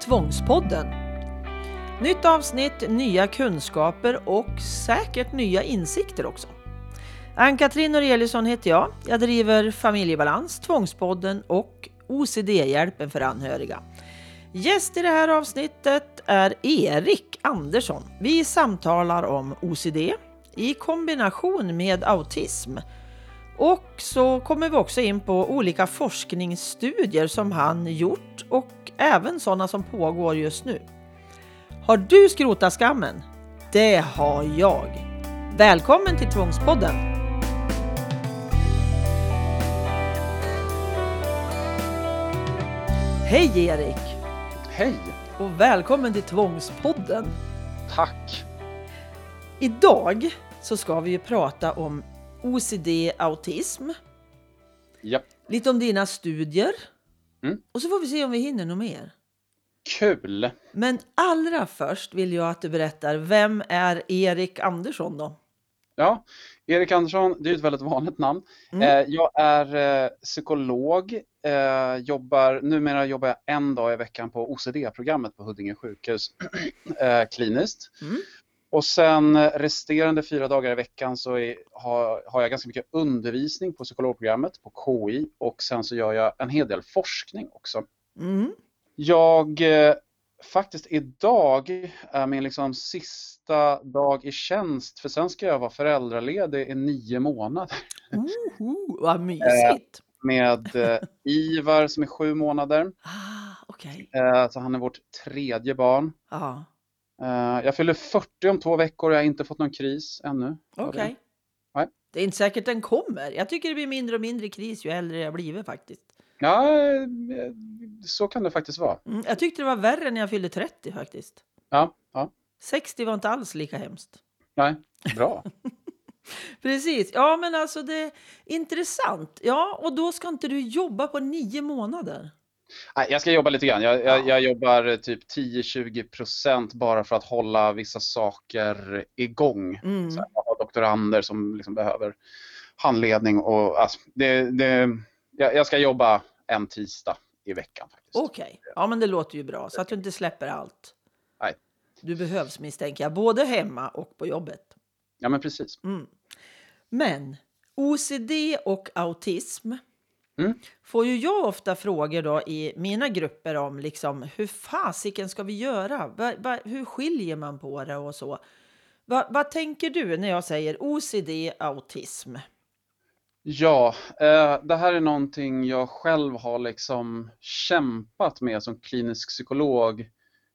Tvångspodden. Nytt avsnitt, nya kunskaper och säkert nya insikter också. Ann-Katrin Noreliusson heter jag. Jag driver Familjebalans, Tvångspodden och OCD-hjälpen för anhöriga. Gäst i det här avsnittet är Erik Andersson. Vi samtalar om OCD i kombination med autism. Och så kommer vi också in på olika forskningsstudier som han gjort och även sådana som pågår just nu. Har du skrotat skammen? Det har jag. Välkommen till Tvångspodden! Hej Erik! Hej! Och välkommen till Tvångspodden! Tack! Idag så ska vi ju prata om OCD autism. Japp. Lite om dina studier. Mm. Och så får vi se om vi hinner något mer. Kul! Men allra först vill jag att du berättar, vem är Erik Andersson då? Ja, Erik Andersson, det är ett väldigt vanligt namn. Mm. Eh, jag är eh, psykolog, eh, jobbar, numera jobbar jag en dag i veckan på OCD-programmet på Huddinge sjukhus eh, kliniskt. Mm. Och sen resterande fyra dagar i veckan så är, har, har jag ganska mycket undervisning på psykologprogrammet på KI och sen så gör jag en hel del forskning också. Mm. Jag, eh, faktiskt idag är min liksom sista dag i tjänst för sen ska jag vara föräldraledig i nio månader Oho, vad mysigt! med eh, Ivar som är sju månader. Ah. Eh, så han är vårt tredje barn. Ja, Eh, jag fyller 40 om två veckor och jag har inte fått någon kris ännu. okej. Nej. Det är inte säkert den kommer. Jag tycker det blir mindre och mindre kris ju äldre jag blivit faktiskt. Ja, eh, så kan det faktiskt vara. Mm, jag tyckte det var värre när jag fyllde 30 faktiskt. Ja, ja. 60 var inte alls lika hemskt. Nej, bra. Precis. Ja, men alltså det är intressant. Ja, och då ska inte du jobba på nio månader. Jag ska jobba lite grann. Jag, jag, Ja. jag jobbar typ 10-20% bara för att hålla vissa saker igång. Mm. Så jag har doktorander som liksom behöver handledning och alltså, det, det, jag, jag ska jobba en tisdag i veckan faktiskt. Okej, ja men det låter ju bra så att du inte släpper allt. Nej. Du behövs misstänker jag, både hemma och på jobbet. Ja men precis. Mm. Men OCD och autism Mm. får ju jag ofta frågor då i mina grupper om liksom hur fasiken ska vi göra? Va, va, hur skiljer man på det och så? Va, vad tänker du när jag säger OCD autism? Ja, eh, det här är någonting jag själv har liksom kämpat med som klinisk psykolog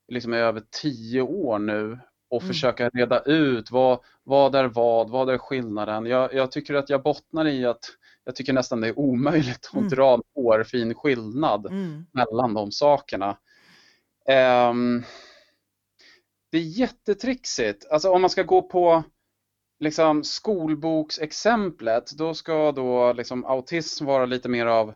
liksom i över tio år nu och Mm. försöka reda ut vad, vad är vad, vad är skillnaden? Jag, jag tycker att jag bottnar i att jag tycker nästan det är omöjligt att Mm. dra en hårfin skillnad Mm. mellan de sakerna. Ehm, det är jättetrixigt. Alltså om man ska gå på liksom skolboksexemplet, då ska då liksom autism vara lite mer av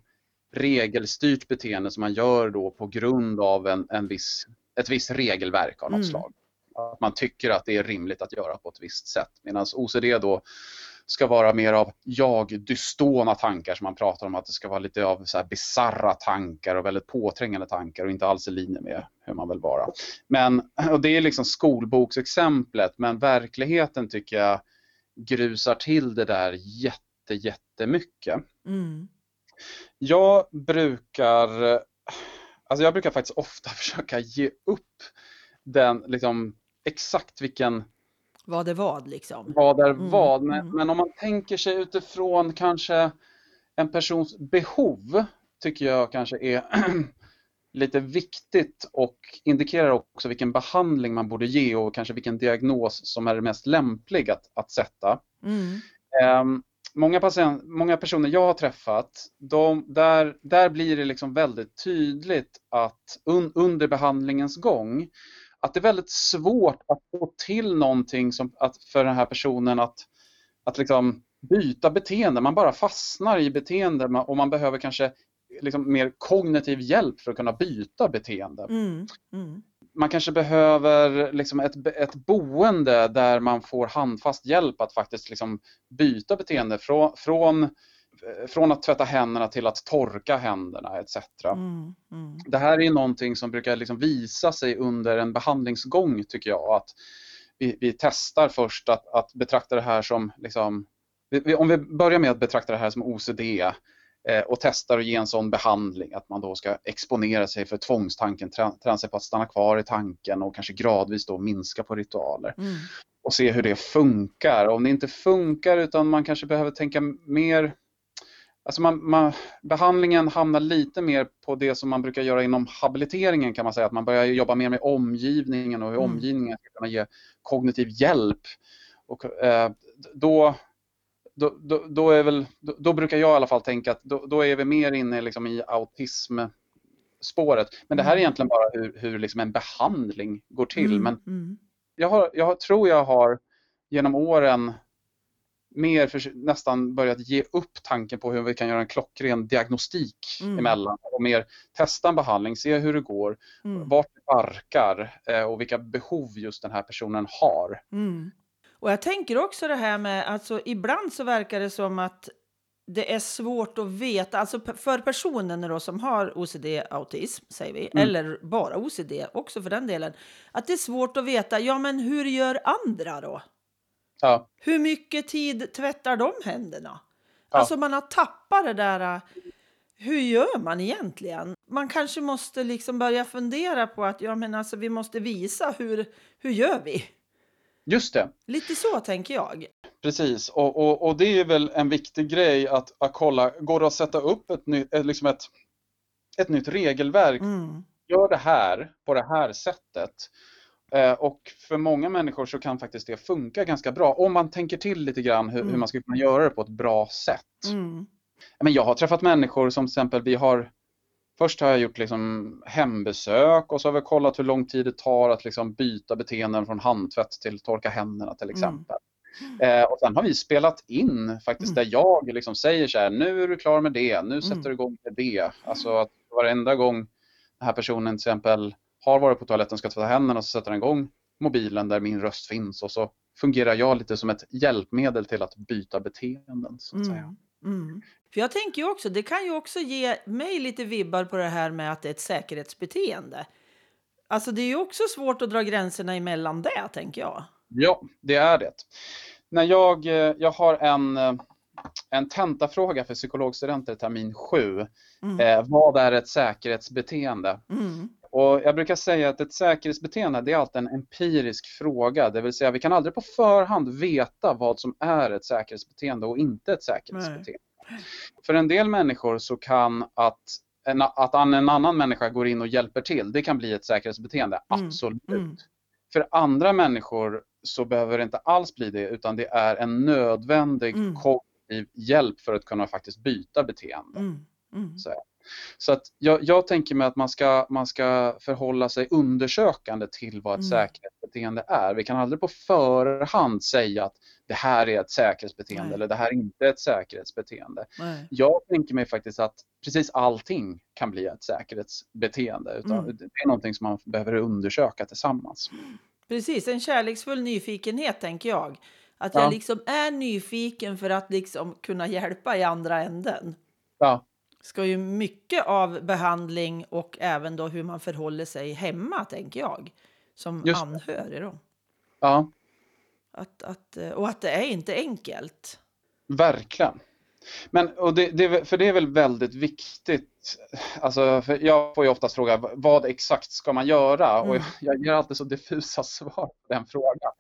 regelstyrt beteende som man gör då på grund av en, en viss, ett visst regelverk av något Mm. slag. Att man tycker att det är rimligt att göra på ett visst sätt. Medan OCD då ska vara mer av jag-dystona tankar som man pratar om att det ska vara lite av så här bizarra tankar och väldigt påträngande tankar och inte alls i linje med hur man vill vara. Men, och det är liksom skolboksexemplet, men verkligheten tycker jag grusar till det där jätte, jättemycket. Mm. Jag brukar, alltså jag brukar faktiskt ofta försöka ge upp den, liksom, exakt vilken Vad det vad liksom. vad är Mm, vad. Men, mm. men om man tänker sig utifrån kanske en persons behov tycker jag kanske är lite viktigt och indikerar också vilken behandling man borde ge och kanske vilken diagnos som är mest lämplig att, att sätta. Mm. Ehm, många, patient, många personer jag har träffat, de, där, där blir det liksom väldigt tydligt att un, under behandlingens gång att det är väldigt svårt att få till någonting som, att, för den här personen att, att liksom byta beteende. Man bara fastnar i beteende och man behöver kanske liksom mer kognitiv hjälp för att kunna byta beteende. Mm. Mm. Man kanske behöver liksom ett, ett boende där man får handfast hjälp att faktiskt liksom byta beteende från, från, från att tvätta händerna till att torka händerna etc. Mm, mm. Det här är någonting som brukar liksom visa sig under en behandlingsgång tycker jag. Att vi, vi testar först att, att betrakta det här som, liksom, vi, om vi börjar med att betrakta det här som OCD eh, och testar att ge en sån behandling att man då ska exponera sig för tvångstanken, träna sig på att stanna kvar i tanken och kanske gradvis då minska på ritualer. Mm. Och se hur det funkar. Om det inte funkar utan man kanske behöver tänka mer Alltså man, man, behandlingen hamnar lite mer på det som man brukar göra inom habiliteringen kan man säga, att man börjar jobba mer med omgivningen och hur Mm. omgivningen ska kunna ge kognitiv hjälp. Och, eh, då, då, då, då, är väl, då, då brukar jag i alla fall tänka att då, då är vi mer inne liksom i autismspåret. Men det här är Mm. egentligen bara hur, hur liksom en behandling går till. Mm, Men mm. jag, har, jag tror jag har genom åren mer för, nästan börjat ge upp tanken på hur vi kan göra en klockren diagnostik Mm. emellan och mer testa en behandling, se hur det går, Mm. vart det barkar eh, och vilka behov just den här personen har. Mm. Och jag tänker också det här med, alltså ibland så verkar det som att det är svårt att veta, alltså för personen då som har OCD-autism, säger vi, Mm. eller bara OCD också för den delen, att det är svårt att veta, ja men hur gör andra då? Ja, Hur mycket tid tvättar de händerna? Ja. Alltså man har tappat det där, äh, hur gör man egentligen? Man kanske måste liksom börja fundera på att, ja men alltså vi måste visa hur, hur gör vi? just det. Lite så tänker jag. Precis, och, och, och det är väl en viktig grej att, att kolla, går det att sätta upp ett, nytt, ett, liksom ett, ett nytt regelverk? Mm. Gör det här på det här sättet. Eh, och för många människor så kan faktiskt det funka ganska bra om man tänker till lite grann hur, Mm. hur man ska kunna göra det på ett bra sätt. Mm. Men jag har träffat människor som till exempel vi har Först har jag gjort liksom hembesök och så har vi kollat hur lång tid det tar att liksom byta beteenden från handtvätt till torka händerna till exempel. Eh, och sen har vi spelat in faktiskt Mm. där jag liksom säger så här, nu är du klar med det, nu sätter Mm. du igång med det. Alltså att varenda gång den här personen till exempel har varit på toaletten ska tvätta händerna så sätter den igång mobilen där min röst finns och så fungerar jag lite som ett hjälpmedel till att byta beteenden så att säga. Mm. Mm. För jag tänker ju också, det kan ju också ge mig lite vibbar på det här med att det är ett säkerhetsbeteende. Alltså det är ju också svårt att dra gränserna emellan det, tänker jag. Ja, det är det. När jag, eh, jag har en, eh, en tentafråga för psykologstudenter termin 7. Mm. Eh, vad är ett säkerhetsbeteende? Mm. Och jag brukar säga att ett säkerhetsbeteende det är alltid en empirisk fråga, det vill säga vi kan aldrig på förhand veta vad som är ett säkerhetsbeteende och inte ett säkerhetsbeteende. För en del människor så kan att en, att en annan människa går in och hjälper till, det kan bli ett säkerhetsbeteende, Mm, absolut. mm. För andra människor så behöver det inte alls bli det, utan det är en nödvändig Mm. kognitiv hjälp för att kunna faktiskt byta beteende. Mm. Mm. Så, så att jag, jag tänker mig att man ska, man ska förhålla sig undersökande till vad ett Mm. säkerhetsbeteende är. Vi kan aldrig på förhand säga att det här är ett säkerhetsbeteende Nej. eller det här är inte ett säkerhetsbeteende. Nej. Jag tänker mig faktiskt att precis allting kan bli ett säkerhetsbeteende. Utan Mm. Det är någonting som man behöver undersöka tillsammans. Precis, en kärleksfull nyfikenhet tänker jag. Att Ja. jag liksom är nyfiken för att liksom kunna hjälpa i andra änden. Ja, Ska ju mycket av behandling och även då hur man förhåller sig hemma, tänker jag. Som Just anhörig då. ja Att, att, eh, och att det är inte enkelt. verkligen. Men, och det, det, för det är väl väldigt viktigt, alltså, för jag får ju oftast fråga vad exakt ska man göra? Och Mm. jag, jag ger alltid så diffusa svar på den frågan.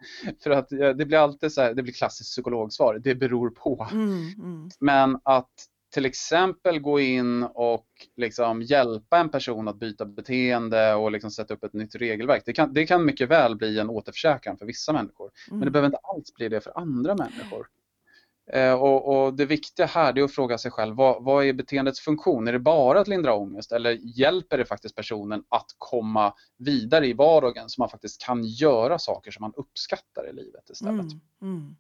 För att eh, det blir alltid så här, det blir klassiskt psykologsvar, det beror på. Mm, mm, Men att till exempel gå in och liksom hjälpa en person att byta beteende och liksom sätta upp ett nytt regelverk. Det kan, det kan mycket väl bli en återförsäkran för vissa människor. Men det mm. behöver inte alls bli det för andra människor. Eh, och, och Det viktiga här är att fråga sig själv, vad, vad är beteendets funktion? Är det bara att lindra ångest eller hjälper det faktiskt personen att komma vidare i vardagen så man faktiskt kan göra saker som man uppskattar i livet istället? Mm, mm.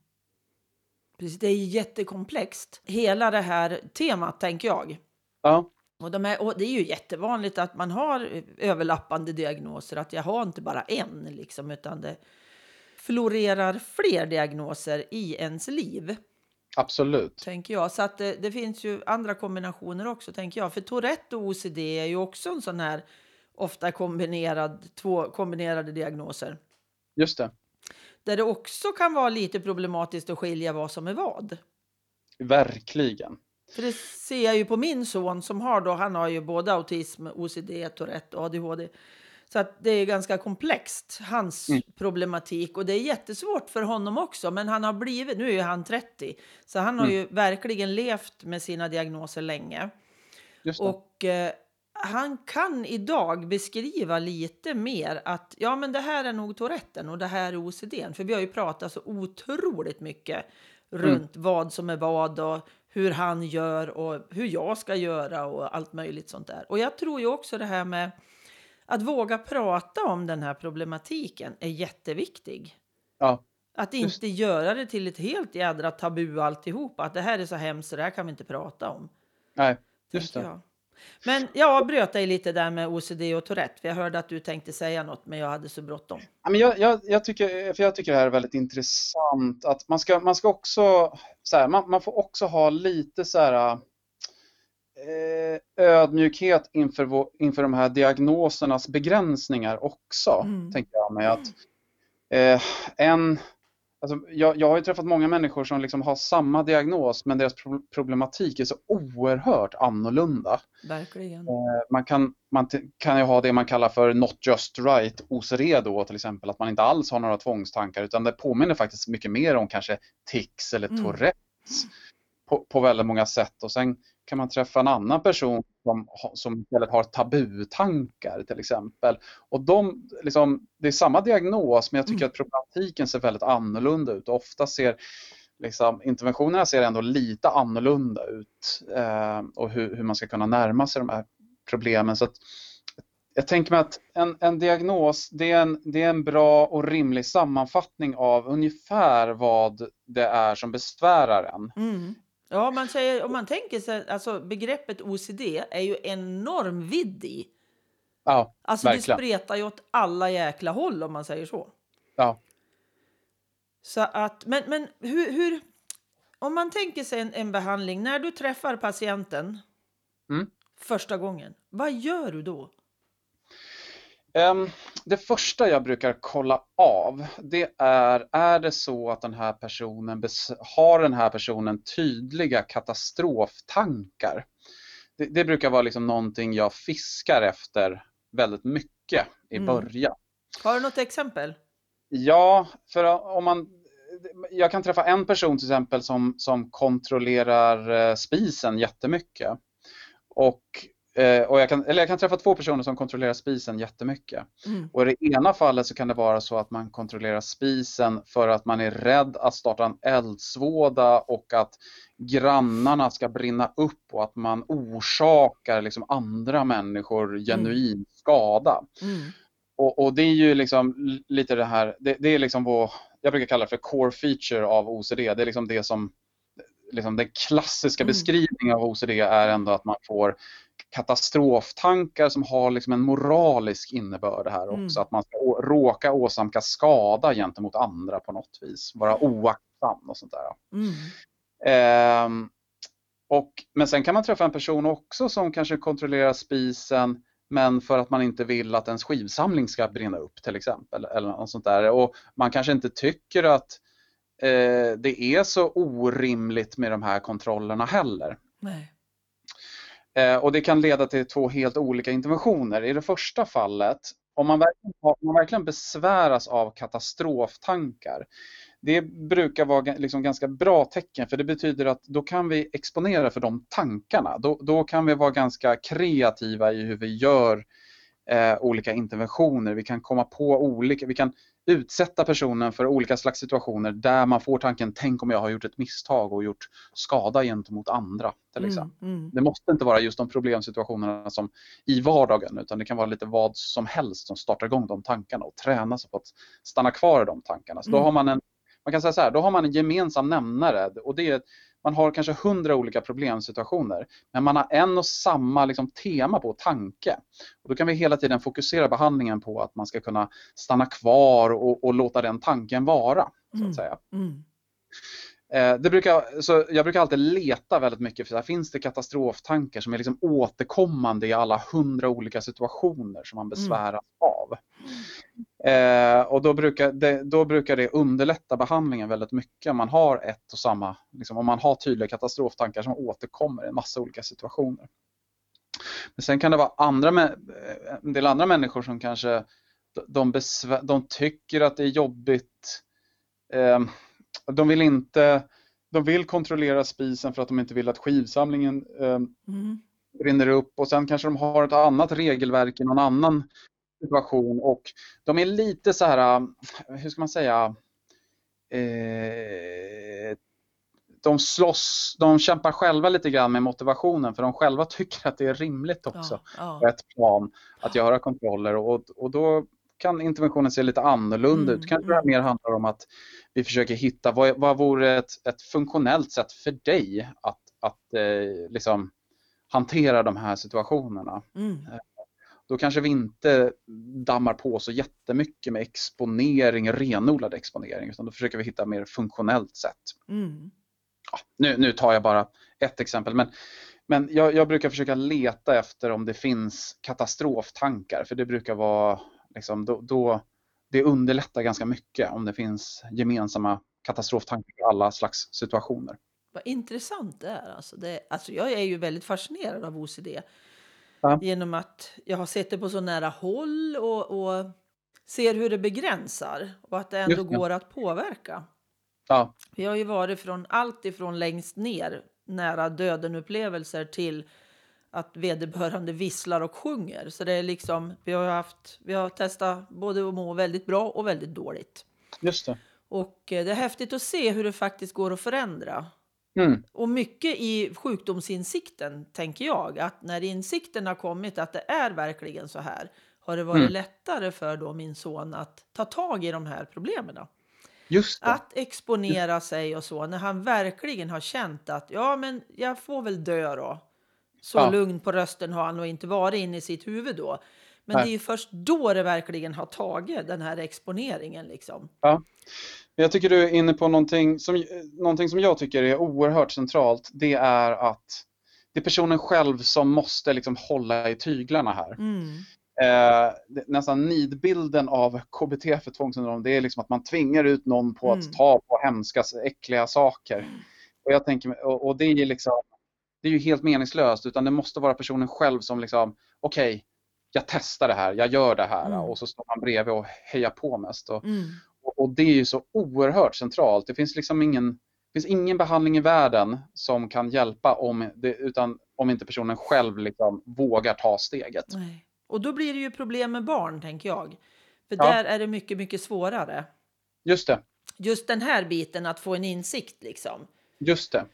Precis, det är jättekomplext, hela det här temat, tänker jag. Ja, Och, de är, och det är ju jättevanligt att man har överlappande diagnoser, att jag har inte bara en, liksom, utan det florerar fler diagnoser i ens liv. Absolut. Tänker jag. Så att det, det, finns ju andra kombinationer också, tänker jag. För Tourette och OCD är ju också en sån här ofta kombinerad, två kombinerade diagnoser. Just det. Där det också kan vara lite problematiskt att skilja vad som är vad. Verkligen. För det ser jag ju på min son som har då, han har ju både autism, OCD, Tourette och ADHD. Så att det är ganska komplext, hans mm. problematik. Och det är jättesvårt för honom också. Men han har blivit, nu är ju han 30, så han har mm. ju verkligen levt med sina diagnoser länge. Och eh, han kan idag beskriva lite mer att ja, men det här är nog Touretten och det här är OCD. För vi har ju pratat så otroligt mycket mm. runt mm. vad som är vad och hur han gör och hur jag ska göra och allt möjligt sånt där. Och jag tror ju också det här med att våga prata om den här problematiken är jätteviktig. Ja. Att inte Just. göra det till ett helt jädra tabu alltihop. Att det här är så hemskt det här kan vi inte prata om. Nej, just det. Jag. Men jag avbröt dig lite där med OCD och Tourette. Jag hörde att du tänkte säga något, men jag hade så bråttom. jag, jag, jag, tycker, för jag tycker det här är väldigt intressant. Att man ska, man ska också, så här, man, man, får också ha lite så här eh, ödmjukhet inför, vår, inför de här diagnosernas begränsningar också, mm. tänker jag mig. Att, eh, en Alltså, jag, jag har ju träffat många människor som liksom har samma diagnos men deras problematik är så oerhört annorlunda. Verkligen. Eh, man kan, man kan ju ha det man kallar för not just right OCD då till exempel, att man inte alls har några tvångstankar utan det påminner faktiskt mycket mer om kanske tics eller mm. Tourettes mm. på, på väldigt många sätt. Och sen kan man träffa en annan person som, som istället har tabutankar till exempel. Och de, liksom, det är samma diagnos men jag tycker mm. att problematiken ser väldigt annorlunda ut. Ofta ser liksom, interventionerna ser ändå lite annorlunda ut eh, och hur, hur, man ska kunna närma sig de här problemen. Så att, jag tänker mig att en, en diagnos det är en, det är en bra och rimlig sammanfattning av ungefär vad det är som besvärar en. Mm. Ja, man säger, om man tänker sig, alltså begreppet OCD är ju enorm vidd i. Ja, Alltså verkligen. det spretar ju åt alla jäkla håll om man säger så. Ja. Så att, men, men hur, hur om man tänker sig en, en behandling, när du träffar patienten mm. första gången, vad gör du då? Um, det första jag brukar kolla av det är, är det så att den här personen har den här personen tydliga katastroftankar? Det, det brukar vara liksom någonting jag fiskar efter väldigt mycket i mm. början. Har du något exempel? Ja, för om man jag kan träffa en person till exempel som, som kontrollerar eh, spisen jättemycket. Och Eh, och jag kan, eller jag kan träffa två personer som kontrollerar spisen jättemycket. Mm. Och i det ena fallet så kan det vara så att man kontrollerar spisen för att man är rädd att starta en eldsvåda och att grannarna ska brinna upp och att man orsakar liksom andra människor mm. genuin mm. skada. Mm. Och, och, det är ju liksom lite det här, det, det, är liksom vår, jag brukar kalla det för core feature av OCD. Det är liksom det som liksom den klassiska mm. beskrivningen av OCD är ändå att man får katastroftankar som har liksom en moralisk innebörd här också. Mm. Att man ska råka åsamka skada gentemot andra på något vis. Vara oaktsam och sånt där. Mm. Eh, och, men sen kan man träffa en person också som kanske kontrollerar spisen men för att man inte vill att ens skivsamling ska brinna upp till exempel. Eller något sånt där. Och man kanske inte tycker att eh, det är så orimligt med de här kontrollerna heller. Nej. Eh, och det kan leda till två helt olika interventioner. I det första fallet, om man verkligen, om man verkligen besväras av katastroftankar, det brukar vara liksom ganska bra tecken för det betyder att då kan vi exponera för de tankarna. Då, då kan vi vara ganska kreativa i hur vi gör eh, olika interventioner. Vi kan komma på olika, vi kan utsätta personen för olika slags situationer där man får tanken, tänk om jag har gjort ett misstag och gjort skada gentemot andra. till mm, exempel. Mm, mm. Det måste inte vara just de problemsituationerna som i vardagen utan det kan vara lite vad som helst som startar igång de tankarna och träna sig på att stanna kvar i de tankarna. Så då mm. har man en man kan säga så här, då har man en gemensam nämnare och det är man har kanske hundra olika problemsituationer men man har en och samma liksom, tema på tanke. Och då kan vi hela tiden fokusera behandlingen på att man ska kunna stanna kvar och, och låta den tanken vara. så att mm. säga. Mm. Eh, det brukar, så jag brukar alltid leta väldigt mycket för här, finns det katastroftankar som är liksom återkommande i alla hundra olika situationer som man Mm. besväras av. Eh, och då brukar, det, då brukar det underlätta behandlingen väldigt mycket om man har ett och samma, liksom, om man har tydliga katastroftankar som återkommer i en massa olika situationer. Men sen kan det vara andra, eh, en del andra människor som kanske de, besvär, de tycker att det är jobbigt. Eh, de vill inte de vill kontrollera spisen för att de inte vill att skivsamlingen eh, Mm. rinner upp och sen kanske de har ett annat regelverk i någon annan situation och de är lite så här, hur ska man säga, eh, de slåss, de kämpar själva lite grann med motivationen för de själva tycker att det är rimligt också Ja, på ja. ett plan att göra kontroller och, och då kan interventionen se lite annorlunda Mm, ut. Kanske det mm. mer handlar om att vi försöker hitta vad, vad vore ett, ett funktionellt sätt för dig att, att eh, liksom hantera de här situationerna. Mm. Då kanske vi inte dammar på så jättemycket med exponering, renodlad exponering, utan då försöker vi hitta mer funktionellt sätt. Mm. Ja, nu, nu tar jag bara ett exempel, men, men jag, jag brukar försöka leta efter om det finns katastroftankar, för det brukar vara, liksom, då, då, det underlättar ganska mycket om det finns gemensamma katastroftankar i alla slags situationer. Vad intressant det är. Alltså det, alltså jag är ju väldigt fascinerad av OCD. Ja. Genom att jag har sett det på så nära håll och, och ser hur det begränsar och att det ändå Just går att påverka. Ja, Vi har ju varit från allt ifrån längst ner, nära döden-upplevelser till att vederbörande visslar och sjunger. Så det är liksom, vi har haft, vi har testat både att må väldigt bra och väldigt dåligt. just det. Och eh, det är häftigt att se hur det faktiskt går att förändra. Mm, Och mycket i sjukdomsinsikten, tänker jag, att när insikten har kommit att det är verkligen så här, har det varit Mm. lättare för då min son att ta tag i de här problemen. Att exponera sig och så, när han verkligen har känt att ja, men jag får väl dö då. Så Ja. lugn på rösten har han nog inte varit inne i sitt huvud då. Men Nej. det är ju först då det verkligen har tagit den här exponeringen liksom. Jag tycker du är inne på någonting som, någonting som jag tycker är oerhört centralt. Det är att det är personen själv som måste liksom hålla i tyglarna här. Mm. Eh, nästan nidbilden av KBT för tvångssyndrom det är liksom att man tvingar ut någon på Mm. att ta på hemska, äckliga saker. Och, jag tänker, och, och det är liksom det är ju helt meningslöst utan det måste vara personen själv som liksom okej, jag testar det här, jag gör det här Mm. och så står man bredvid och hejar på mest. Och, Mm. och och det är ju så oerhört centralt. Det finns liksom ingen, finns ingen behandling i världen som kan hjälpa om, det, utan, om inte personen själv liksom vågar ta steget. Nej. Och då blir det ju problem med barn, tänker jag. För Ja. där är det mycket, mycket svårare. Just det, Just den här biten, att få en insikt liksom. just det.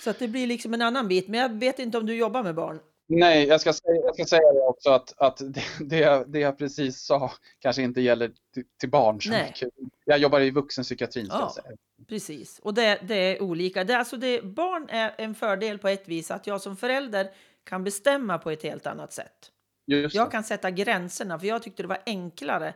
Så att det blir liksom en annan bit. Men jag vet inte om du jobbar med barn. Nej, jag ska säga, jag ska säga det också att, att det, det, jag, det jag precis sa kanske inte gäller till, till barn så Nej. mycket. Jag jobbar i vuxenpsykiatrin Ja. Precis. Och det, det är olika. Det, alltså det, barn är en fördel på ett vis. Att jag som förälder kan bestämma på ett helt annat sätt. Just Jag kan sätta gränserna. För jag tyckte det var enklare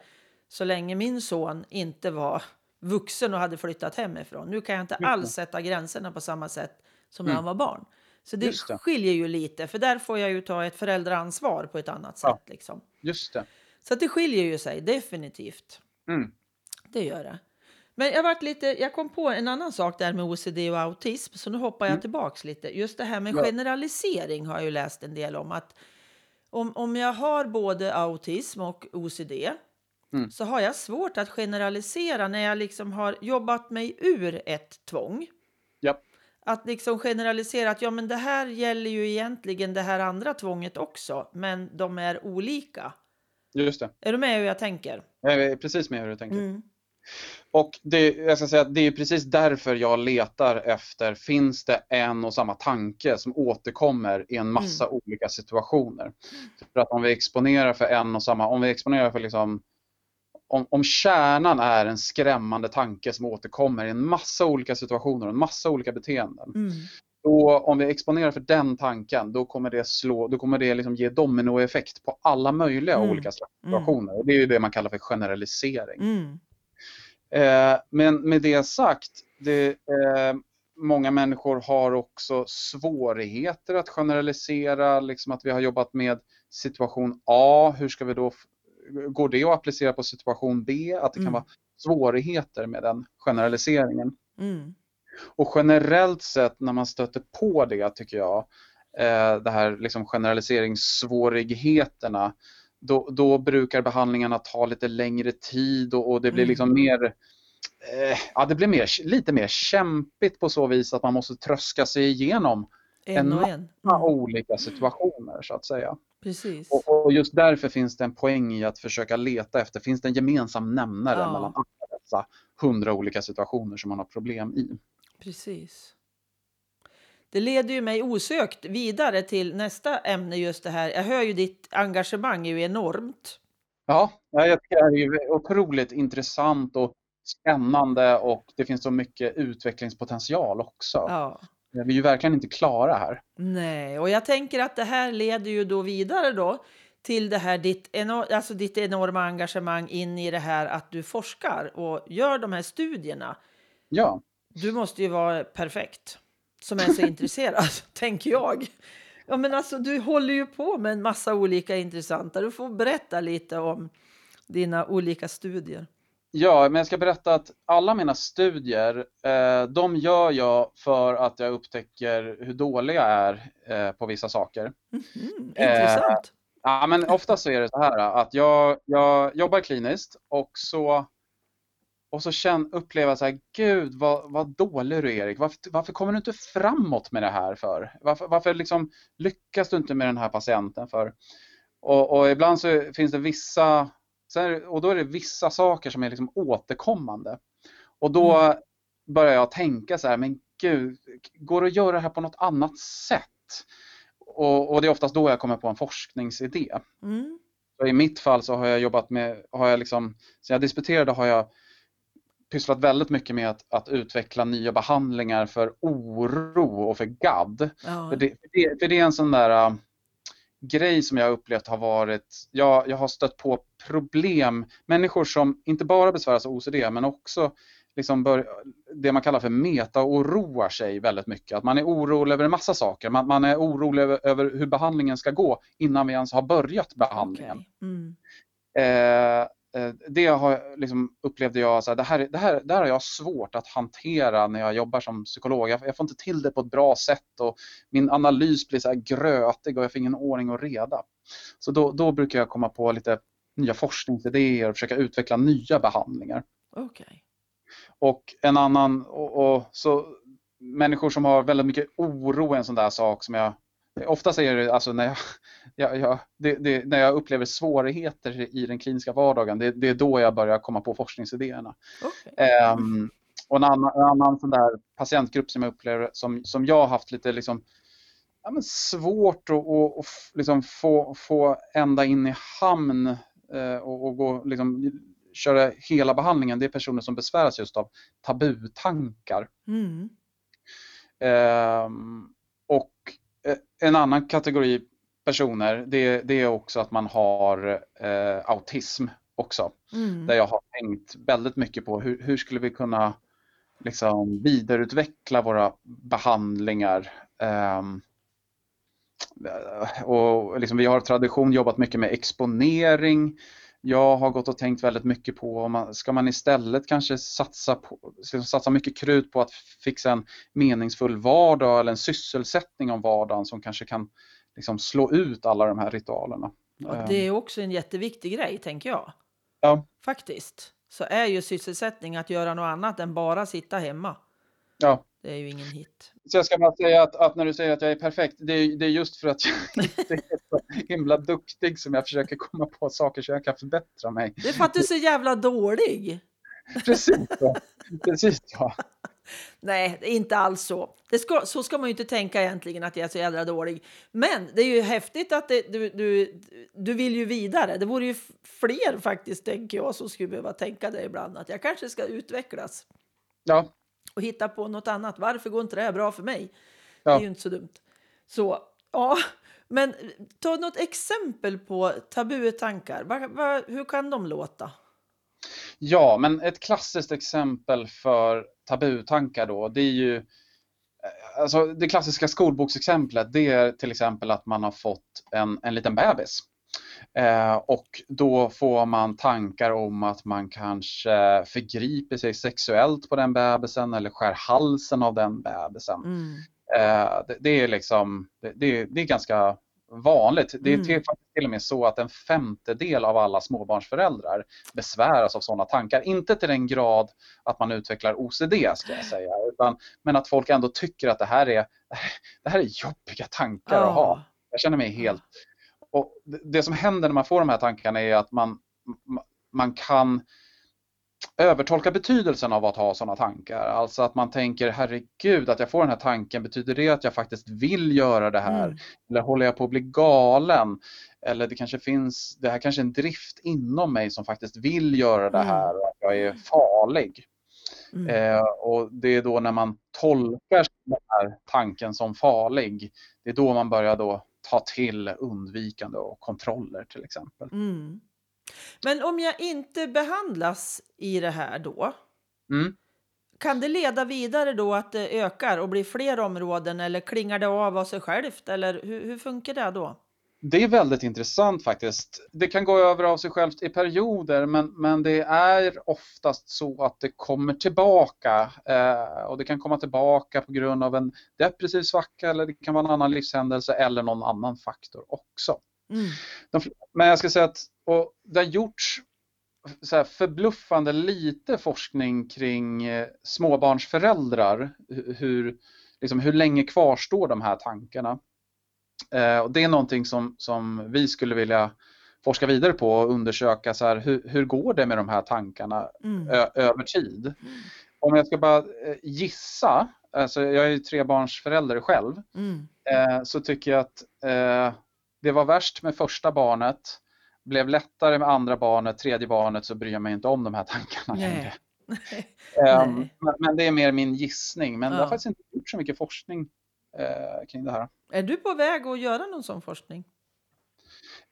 så länge min son inte var vuxen och hade flyttat hemifrån. Nu kan jag inte alls sätta gränserna på samma sätt som när Mm. han var barn. Så det, det. skiljer ju lite, för där får jag ju ta ett föräldraansvar på ett annat sätt. Ja. Liksom. Just det. Så det skiljer ju sig definitivt. Mm. Det gör det. Men jag, varit lite, jag kom på en annan sak där med OCD och autism, så nu hoppar jag Mm. tillbaks lite. Just det här med Ja. generalisering har jag ju läst en del om. att Om, om jag har både autism och OCD Mm. så har jag svårt att generalisera när jag liksom har jobbat mig ur ett tvång. Att liksom generalisera att ja, men det här gäller ju egentligen det här andra tvånget också, men de är olika. Just det. Är du med hur jag tänker? Jag är precis med hur du tänker. Mm. Och det, jag ska säga att det är precis därför jag letar efter, finns det en och samma tanke som återkommer i en massa olika situationer? För att om vi exponerar för en och samma, om vi exponerar för liksom, om, om kärnan är en skrämmande tanke som återkommer i en massa olika situationer och en massa olika beteenden. Mm. Då, om vi exponerar för den tanken, då kommer det, slå, då kommer det liksom ge dominoeffekt på alla möjliga Mm. olika slags situationer. Och det är ju det man kallar för generalisering. Mm. Eh, men med det sagt, det, eh, många människor har också svårigheter att generalisera, liksom att vi har jobbat med situation A, hur ska vi då, går det att applicera på situation B? Att det kan Mm. vara svårigheter med den generaliseringen. Mm. Och generellt sett när man stöter på det tycker jag, eh, det här liksom generaliseringssvårigheterna, då, då brukar behandlingarna ta lite längre tid och, och det blir Mm. liksom mer eh, Ja, det blir mer, lite mer kämpigt på så vis att man måste tröska sig igenom En och en. Mm. olika situationer så att säga. Precis. Och, och just därför finns det en poäng i att försöka leta efter, finns det en gemensam nämnare Ja. mellan alla dessa hundra olika situationer som man har problem i? Precis. Det leder ju mig osökt vidare till nästa ämne just det här. Jag hör ju ditt engagemang är ju enormt. Ja, ja, jag tycker det är ju otroligt intressant och spännande och det finns så mycket utvecklingspotential också. Ja. Vi är ju verkligen inte klara här. Nej, och jag tänker att det här leder ju då vidare då till det här ditt, enor- alltså ditt enorma engagemang in i det här att du forskar och gör de här studierna. Ja, Du måste ju vara perfekt som är så intresserad, tänker jag. Ja, men alltså, du håller ju på med en massa olika intressanta. Du får berätta lite om dina olika studier. Ja, men jag ska berätta att alla mina studier, eh, de gör jag för att jag upptäcker hur dålig jag är eh, på vissa saker. Eh, intressant. Ja, men ofta så är det så här att jag, jag jobbar kliniskt och så, och så känn, upplever jag så här, gud vad, vad dålig du är Erik, varför, varför kommer du inte framåt med det här för? Varför, varför liksom lyckas du inte med den här patienten för? Och, och ibland så finns det vissa, så är, och då är det vissa saker som är liksom återkommande. Och då börjar jag tänka så här, men gud, går det att göra det här på något annat sätt? Och, och det är oftast då jag kommer på en forskningsidé. Mm. I mitt fall så har jag jobbat med, har jag liksom, sen jag disputerade har jag pysslat väldigt mycket med att, att utveckla nya behandlingar för oro och för GAD. Ja. För det, för det, för det är en sån där grej som jag har upplevt har varit, jag, jag har stött på problem, människor som inte bara besväras av OCD men också liksom bör, det man kallar för meta-oroar sig väldigt mycket. Att man är orolig över en massa saker. Man, man är orolig över, över hur behandlingen ska gå innan vi ens har börjat behandlingen. Okej. Mm. Eh, det har, liksom, upplevde jag, så här, det, här, det, här, det här har jag svårt att hantera när jag jobbar som psykolog. Jag, jag får inte till det på ett bra sätt och min analys blir så här grötig och jag får ingen ordning och reda. Så då, då brukar jag komma på lite nya forskningsidéer och försöka utveckla nya behandlingar. Okej. Och en annan, och, och, så människor som har väldigt mycket oro är en sån där sak som jag Ofta säger det, alltså när jag, jag, jag, det, det, när jag upplever svårigheter i den kliniska vardagen, det, det är då jag börjar komma på forskningsidéerna. Okej. Ehm, och en annan, en annan sån där patientgrupp som jag upplever, som, som jag har haft lite liksom, ja, men svårt att och, och liksom få, få ända in i hamn eh, och, och gå, liksom, köra hela behandlingen, det är personer som besväras just av tabutankar. Mm. Ehm, och en annan kategori personer, det, det är också att man har eh, autism också. Mm. Där jag har tänkt väldigt mycket på hur, hur skulle vi kunna liksom, vidareutveckla våra behandlingar. Ehm, och liksom, vi har tradition jobbat mycket med exponering. Jag har gått och tänkt väldigt mycket på om man, ska man istället kanske satsa, på, satsa mycket krut på att fixa en meningsfull vardag eller en sysselsättning om vardagen som kanske kan liksom slå ut alla de här ritualerna. Ja, det är också en jätteviktig grej, tänker jag. Ja, Faktiskt. Så är ju sysselsättning att göra något annat än bara sitta hemma. ja. Det är ju ingen hit. Så jag ska bara säga att, att när du säger att jag är perfekt, det är, det är just för att jag inte är så himla duktig som jag försöker komma på saker så jag kan förbättra mig. Det är för att du är så jävla dålig. Precis så. Precis så. Nej, inte alls så. Ska, så ska man ju inte tänka egentligen att jag är så jävla dålig. Men det är ju häftigt att det, du, du, du vill ju vidare. Det vore ju fler faktiskt, tänker jag, som skulle behöva tänka det ibland. Att jag kanske ska utvecklas Ja, och hitta på något annat. Varför går inte det här bra för mig? Det Ja. är ju inte så dumt. Så, ja. Men ta något exempel på tabutankar. Va, va, hur kan de låta? Ja, men ett klassiskt exempel för tabutankar då, det är ju eh, Alltså det klassiska skolboksexemplet det är till exempel att man har fått en, en liten bebis. Eh, och då får man tankar om att man kanske förgriper sig sexuellt på den bebisen eller skär halsen av den bebisen. Mm. Eh, det, det, är liksom, det, det, är ganska vanligt. Det är Mm. till, till och med så att en femtedel av alla småbarnsföräldrar besväras av sådana tankar. Inte till den grad att man utvecklar OCD ska jag säga, utan, men att folk ändå tycker att det här är, det här är jobbiga tankar att ha. Ja. Jag känner mig helt... Och det- som händer när man får de här tankarna är att man, ma- man kan övertolka betydelsen av att ha sådana tankar. Alltså att man tänker, herregud, att jag får den här tanken, betyder det att jag faktiskt vill göra det här? Mm. Eller håller jag på att bli galen? Eller det kanske finns, det här kanske är en drift inom mig som faktiskt vill göra det Mm. här och att jag är farlig. Mm. Eh, och det är då när man tolkar den här tanken som farlig, det är då man börjar då ta till undvikande och kontroller till exempel. Mm. Men om jag inte behandlas i det här då, Mm. kan det leda vidare då att det ökar och blir fler områden eller klingar det av av sig självt? Eller hur, hur funkar det då? Det är väldigt intressant faktiskt. Det kan gå över av sig självt i perioder men, men det är oftast så att det kommer tillbaka. Eh, och det kan komma tillbaka på grund av en depressiv svacka eller det kan vara en annan livshändelse eller någon annan faktor också. Mm. De, men jag ska säga att och det har gjorts så här förbluffande lite forskning kring eh, småbarnsföräldrar. Hu- Hur, liksom, hur länge kvarstår de här tankarna? Eh, och det är någonting som, som vi skulle vilja forska vidare på och undersöka så här, hur, hur går det med de här tankarna Mm. ö, över tid? Om jag ska bara eh, gissa, alltså jag är ju trebarnsförälder själv, Mm. eh, så tycker jag att eh, det var värst med första barnet, blev lättare med andra barnet, tredje barnet så bryr jag mig inte om de här tankarna längre. Nej. men, men det är mer min gissning, men det Ja. har faktiskt inte gjort så mycket forskning kring det här. Är du på väg att göra någon sån forskning?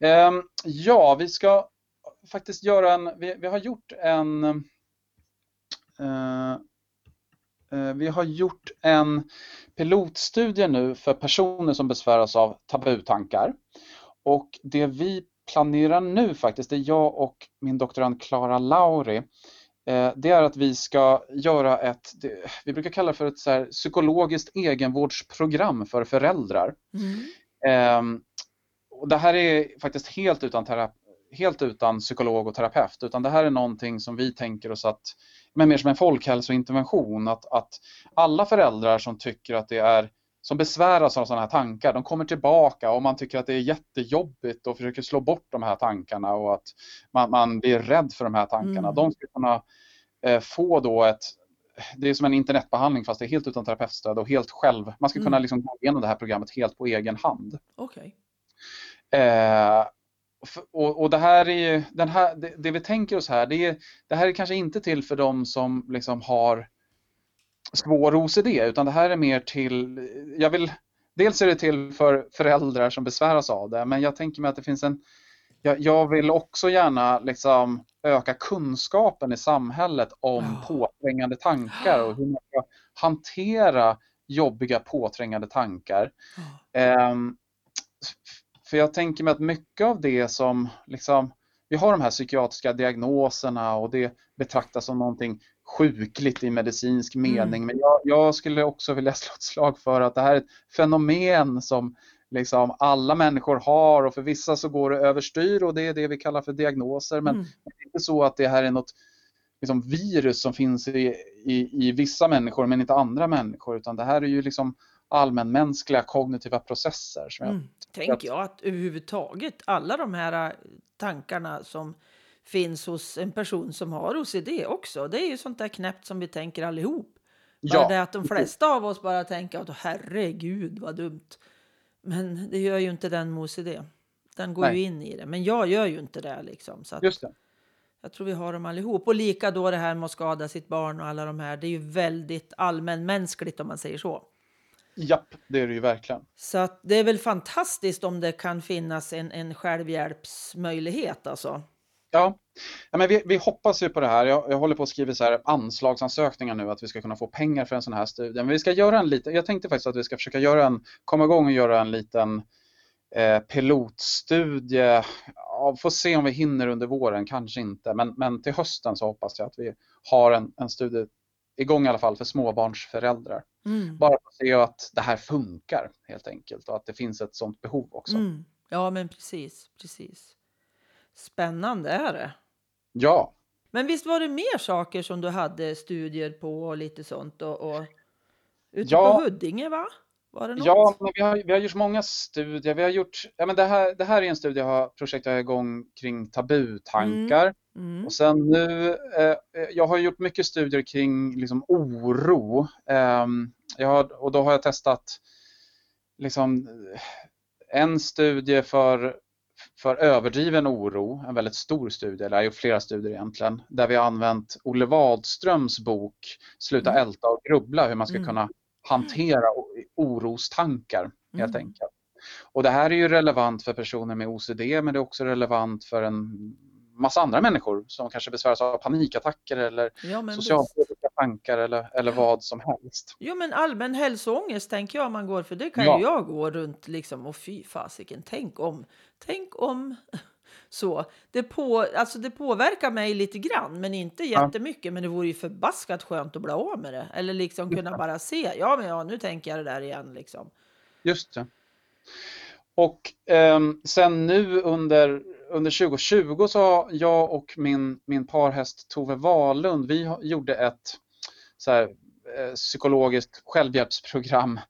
Ehm, ja, vi ska faktiskt göra en, vi, vi har gjort en eh, eh, vi har gjort en pilotstudie nu för personer som besväras av tabutankar. Och det vi planerar nu faktiskt, det är jag och min doktorand Clara Lauri, eh, det är att vi ska göra ett, vi brukar kalla det för ett så här psykologiskt egenvårdsprogram för föräldrar. Mm. Ehm, och det här är faktiskt helt utan, terapi, helt utan psykolog och terapeut, utan det här är någonting som vi tänker oss att, men mer som en folkhälsointervention, att, att alla föräldrar som tycker att det är som besväras av sådana här tankar, de kommer tillbaka och man tycker att det är jättejobbigt och försöker slå bort de här tankarna och att man, man blir rädd för de här tankarna. Mm. De ska kunna eh, få då ett, det är som en internetbehandling fast det är helt utan terapeutstöd och helt själv. Man ska kunna Mm. liksom gå igenom det här programmet helt på egen hand. Okej. Eh, och, och det här är ju, den här, det, det vi tänker oss här, det, är, det här är kanske inte till för de som liksom har svår OCD, utan det här är mer till, jag vill, dels är det till för föräldrar som besväras av det, men jag tänker mig att det finns en, jag, jag vill också gärna liksom öka kunskapen i samhället om Ja. påträngande tankar och hur man ska hantera jobbiga påträngande tankar. Ehm, f- för jag tänker mig att mycket av det som liksom, vi har de här psykiatriska diagnoserna och det betraktas som någonting sjukligt i medicinsk Mm. mening. Men jag, jag skulle också vilja slå ett slag för att det här är ett fenomen som liksom alla människor har och för vissa så går det överstyr och det är det vi kallar för diagnoser. Men Mm. det är inte så att det här är något liksom, virus som finns i, i, i vissa människor men inte andra människor utan det här är ju liksom allmänmänskliga kognitiva processer. Som jag, Mm. Tänker jag att överhuvudtaget alla de här tankarna som finns hos en person som har OCD också. Det är ju sånt där knäppt som vi tänker allihop. Bara Ja. det att de flesta av oss bara tänker att herregud vad dumt. Men det gör ju inte den med OCD. Den går Nej. ju in i det. Men jag gör ju inte det liksom. Så Just det. jag tror vi har dem allihop. Och lika då det här med att skada sitt barn och alla de här. Det är ju väldigt allmänmänskligt om man säger så. Japp, det är det ju verkligen. Så att det är väl fantastiskt om det kan finnas en, en självhjälpsmöjlighet alltså. Ja, ja men vi, vi hoppas ju på det här. Jag, jag håller på att skriva så här anslagsansökningar nu att vi ska kunna få pengar för en sån här studie. Men vi ska göra en liten, jag tänkte faktiskt att vi ska försöka göra en, komma igång och göra en liten eh, pilotstudie. Ja, får se om vi hinner under våren, kanske inte. Men, men till hösten så hoppas jag att vi har en, en studie igång i alla fall för småbarnsföräldrar. Mm. Bara för att se att det här funkar helt enkelt och att det finns ett sånt behov också. Mm. Ja, men precis, precis. Spännande är det. Ja, Men visst var det mer saker som du hade studier på och lite sånt och, och ute Ja. på Huddinge va? Var det något? Ja, men vi har, vi har gjort många studier. Vi har gjort, ja, men det, här, det här är en studie, jag har, projekt jag har igång kring tabutankar. Mm. Och sen nu, eh, jag har gjort mycket studier kring liksom, oro. Ehm, jag har, och då har jag testat liksom, eh, en studie för, för överdriven oro, en väldigt stor studie, eller jag flera studier egentligen, där vi har använt Olle Wadströms bok Sluta Mm. älta och grubbla, hur man ska Mm. kunna hantera orostankar helt Mm. enkelt. Och det här är ju relevant för personer med OCD men det är också relevant för en massa andra människor som kanske besväras av panikattacker eller Ja, socialpolitiska tankar eller, eller vad som helst. Jo, men allmän hälsoångest tänker jag man går för. Det kan Ja. ju jag gå runt liksom och fy fasiken, tänk om. Tänk om. Så det, på, alltså det påverkar mig lite grann, men inte jättemycket. Men det vore ju förbaskat skönt att bli av med det. Eller liksom kunna bara se, ja men ja, nu tänker jag det där igen liksom. Just det. Och ehm, sen nu under, under 2020 så har jag och min, min parhäst Tove Wahlund, vi gjorde ett så här, eh, psykologiskt självhjälpsprogram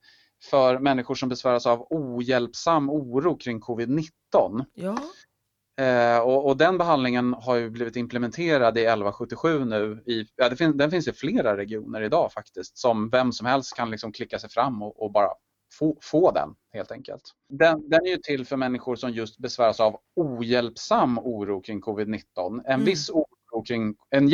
för människor som besväras av ohjälpsam oro kring covid-19. Ja, Eh, och, och den behandlingen har ju blivit implementerad i 1177 nu. I, ja, fin, den finns i flera regioner idag faktiskt som vem som helst kan liksom klicka sig fram och, och bara få, få den helt enkelt. Den, den är ju till för människor som just besväras av ohjälpsam oro kring covid-19. En Mm. viss oro kring, en,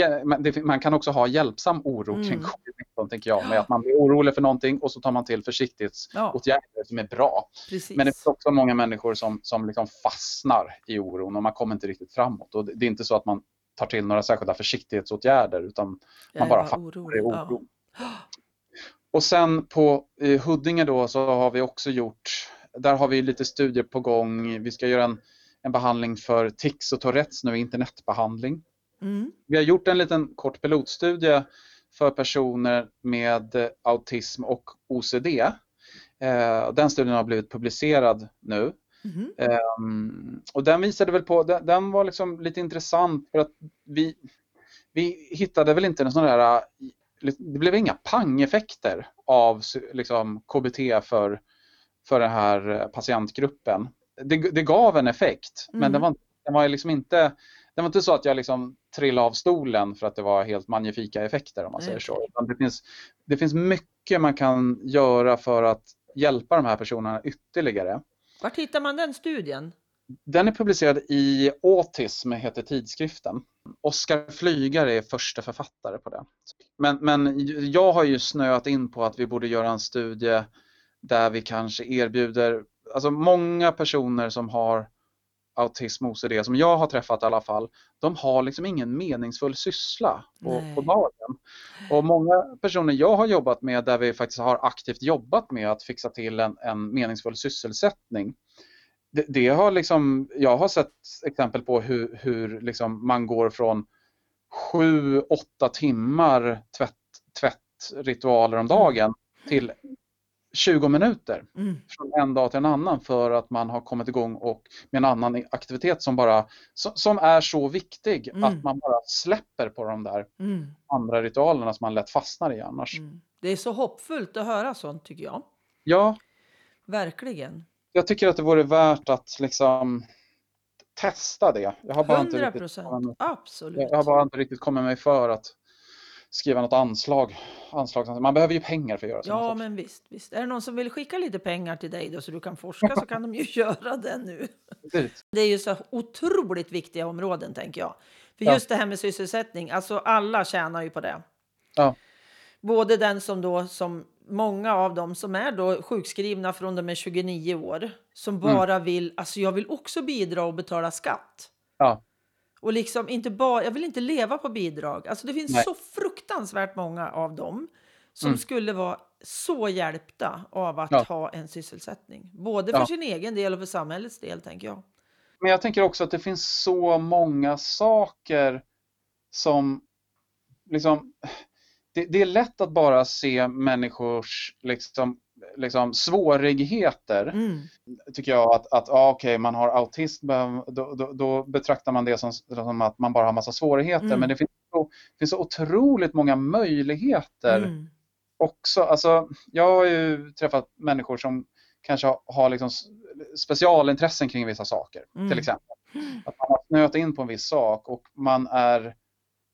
man kan också ha hjälpsam oro kring Mm. covid-19 tänker jag. Med att man blir orolig för någonting och så tar man till försiktighetsåtgärder som är bra. precis. Men det finns också många människor som, som liksom fastnar i oron och man kommer inte riktigt framåt. Och det är inte så att man tar till några särskilda försiktighetsåtgärder utan Jag man bara fastnar i orolig, ja. oro. Och sen på eh, Huddinge då så har vi också gjort, där har vi lite studier på gång. Vi ska göra en, en behandling för tics och Tourettes nu, internetbehandling. Mm. Vi har gjort en liten kort pilotstudie för personer med eh, autism och OCD. Eh, Den studien har blivit publicerad nu. Ehm, och den visade väl på, den, var liksom lite intressant för att vi, vi hittade väl inte en sån där, det blev inga pangeffekter av liksom, KBT för, för den här eh, patientgruppen. Det, det gav en effekt men Mm. den var, den var liksom inte, det var inte så att jag liksom trillade av stolen för att det var helt magnifika effekter om man säger så. det, finns, det finns mycket man kan göra för att hjälpa de här personerna ytterligare. Vart hittar man den studien? Den är publicerad i Autism, heter tidskriften. Oskar Flygare är första författare på det. Men, men jag har ju snöat in på att vi borde göra en studie där vi kanske erbjuder, alltså många personer som har autism och OCD, som jag har träffat i alla fall, de har liksom ingen meningsfull syssla på, på dagen. Och många personer jag har jobbat med där vi faktiskt har aktivt jobbat med att fixa till en, en meningsfull sysselsättning, det, det har liksom, jag har sett exempel på hur, hur liksom man går från sju, åtta timmar tvätt, tvättritualer om dagen till 20 minuter Mm. från en dag till en annan för att man har kommit igång och med en annan aktivitet som bara som, som är så viktig Mm. att man bara släpper på de där Mm. andra ritualerna som man lätt fastnar i annars. Mm. Det är så hoppfullt att höra sånt tycker jag. Ja, Verkligen. jag tycker att det vore värt att liksom testa det. Jag har bara inte 100 riktigt procent. kommit- Absolut. Jag har bara inte riktigt kommit mig för att skriva något anslag. anslag. Man behöver ju pengar för att göra sådana Ja, saker. men visst, visst. Är det någon som vill skicka lite pengar till dig då så du kan forska så kan de ju göra det nu. Precis. Det är ju så otroligt viktiga områden tänker jag. För Ja. just det här med sysselsättning, alltså alla tjänar ju på det. Ja. Både den som då, som många av dem som är då sjukskrivna från de är 29 år, som Mm. bara vill, alltså jag vill också bidra och betala skatt. Ja. Och liksom inte bara, jag vill inte leva på bidrag. Alltså det finns Nej. så fruktansvärt många av dem som Mm. skulle vara så hjälpta av att Ja. ha en sysselsättning. Både för Ja. sin egen del och för samhällets del, tänker jag. Men jag tänker också att det finns så många saker som liksom det, det är lätt att bara se människors liksom, liksom svårigheter Mm. tycker jag att, att ja, okej, man har autism, då, då, då betraktar man det som, som att man bara har massa svårigheter. Mm. Men det finns, så, finns så otroligt många möjligheter Mm. också. Alltså, jag har ju träffat människor som kanske har, har liksom specialintressen kring vissa saker. Mm. Till exempel. Att man har snöat in på en viss sak och man är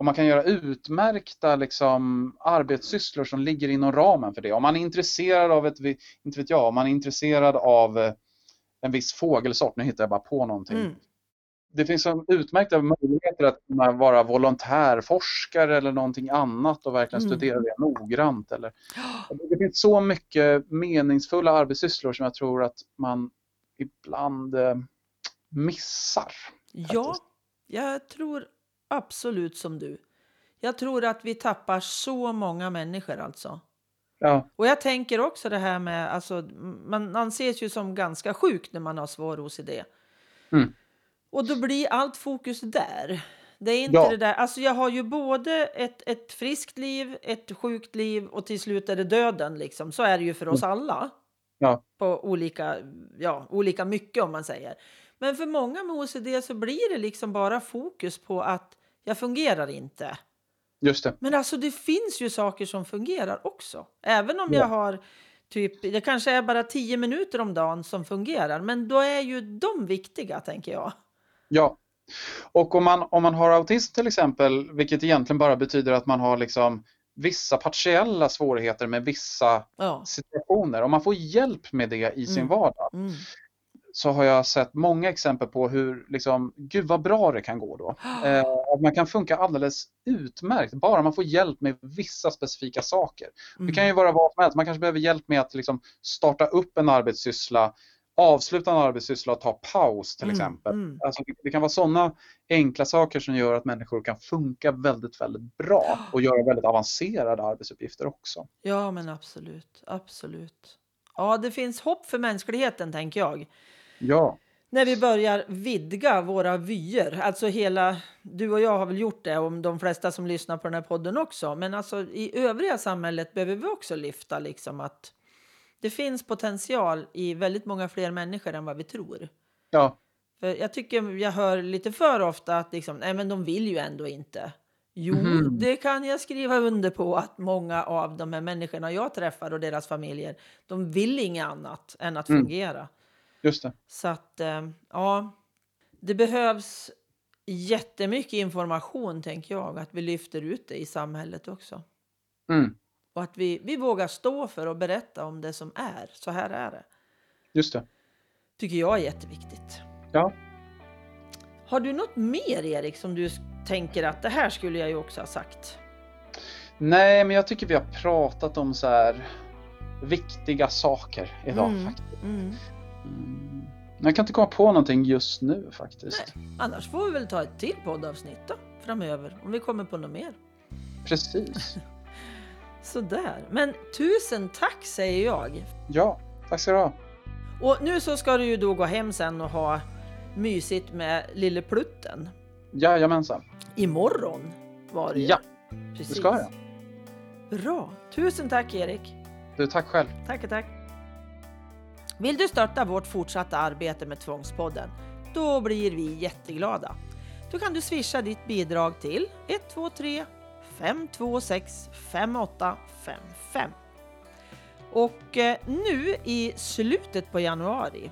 och man kan göra utmärkta liksom, arbetssysslor som ligger inom ramen för det. Om man är intresserad av ett, inte vet jag, om man är intresserad av eh, en viss fågelsort, nu hittar jag bara på någonting. Mm. Det finns så utmärkta möjligheter att kunna vara volontärforskare eller någonting annat och verkligen Mm. studera det noggrant. Eller, det finns så mycket meningsfulla arbetssysslor som jag tror att man ibland eh, missar. Ja, faktiskt. jag tror absolut som du. Jag tror att vi tappar så många människor alltså. Ja, Och jag tänker också det här med, alltså, man anses ju som ganska sjuk när man har svår OCD. Mm. Och då blir allt fokus där. Det är inte Ja. det där, alltså jag har ju både ett, ett friskt liv, ett sjukt liv och till slut är det döden liksom. Så är det ju för oss alla. Mm. Ja. På olika, ja, olika mycket om man säger. Men för många med OCD så blir det liksom bara fokus på att jag fungerar inte. just det. Men alltså det finns ju saker som fungerar också. Även om Ja. jag har typ, det kanske är bara tio minuter om dagen som fungerar. Men då är ju de viktiga tänker jag. Ja. Och om man, om man har autism till exempel, vilket egentligen bara betyder att man har liksom vissa partiella svårigheter med vissa Ja. situationer. Om man får hjälp med det i sin Mm. vardag Mm. Så har jag sett många exempel på hur, liksom, gud vad bra det kan gå då. Eh, man kan funka alldeles utmärkt, bara man får hjälp med vissa specifika saker. Det Mm. kan ju vara vad som helst, man kanske behöver hjälp med att liksom, starta upp en arbetssyssla, avsluta en arbetssyssla och ta paus till Mm, exempel. mm. Alltså, det, det kan vara sådana enkla saker som gör att människor kan funka väldigt, väldigt bra och göra väldigt avancerade arbetsuppgifter också. Ja, men absolut. Absolut. Ja, det finns hopp för mänskligheten, tänker jag. Ja, När vi börjar vidga våra vyer. Alltså hela, du och jag har väl gjort det, och de flesta som lyssnar på den här podden också. Men alltså i övriga samhället behöver vi också lyfta liksom att det finns potential i väldigt många fler människor än vad vi tror. ja, För jag tycker jag hör lite för ofta att liksom, nej men de vill ju ändå inte. Jo, Mhm. det kan jag skriva under på att många av de här människorna jag träffar och deras familjer, de vill inget annat än att Mm. fungera. Just det. Så att, eh, ja, det behövs jättemycket information, tänker jag, att vi lyfter ut det i samhället också. Mm, Och att vi, vi vågar stå för och berätta om det som är. Så här är det. just det. Tycker jag är jätteviktigt. Ja. Har du något mer, Erik, som du tänker att det här skulle jag ju också ha sagt? Nej, men jag tycker vi har pratat om så här viktiga saker idag Mm. faktiskt. Mm. Mm. Jag kan inte komma på någonting just nu faktiskt. Annars får vi väl ta ett till poddavsnitt då, framöver, om vi kommer på något mer. Precis. Sådär. Men tusen tack säger jag. Ja, tack ska du ha. Och nu så ska du ju då gå hem sen och ha mysigt med lille Plutten. Jajamensan. Imorgon var det. Ja, Precis. det ska jag. Bra. Tusen tack Erik. Du, tack själv. Tack, tack. Vill du stötta vårt fortsatta arbete med Tvångspodden? Då blir vi jätteglada. Då kan du swisha ditt bidrag till 123 526 5855. Och eh, nu i slutet på januari,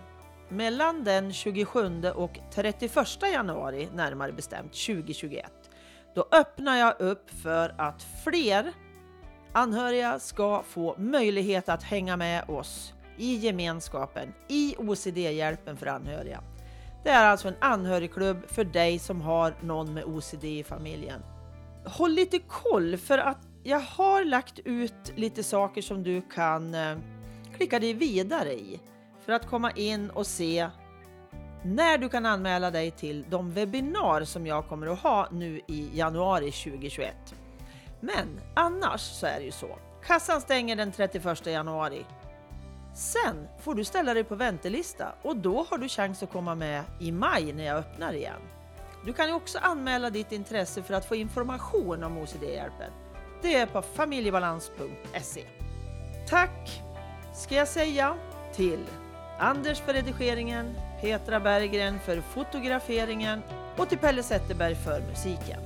mellan den 27 och 31 januari närmare bestämt 2021, då öppnar jag upp för att fler anhöriga ska få möjlighet att hänga med oss i gemenskapen i OCD-hjälpen för anhöriga. Det är alltså en anhörigklubb för dig som har någon med OCD i familjen. Håll lite koll för att jag har lagt ut lite saker som du kan eh, klicka dig vidare i för att komma in och se när du kan anmäla dig till de webbinar som jag kommer att ha nu i januari 2021. Men annars så är det ju så. Kassan stänger den 31 januari. Sen får du ställa dig på väntelista och då har du chans att komma med i maj när jag öppnar igen. Du kan också anmäla ditt intresse för att få information om OCD-hjälpen. Det är på familjebalans.se. Tack ska jag säga till Anders för redigeringen, Petra Berggren för fotograferingen och till Pelle Zetterberg för musiken.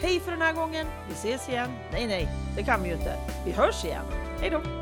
Hej för den här gången, vi ses igen. Nej, nej, det kan vi ju inte. Vi hörs igen. Hej då!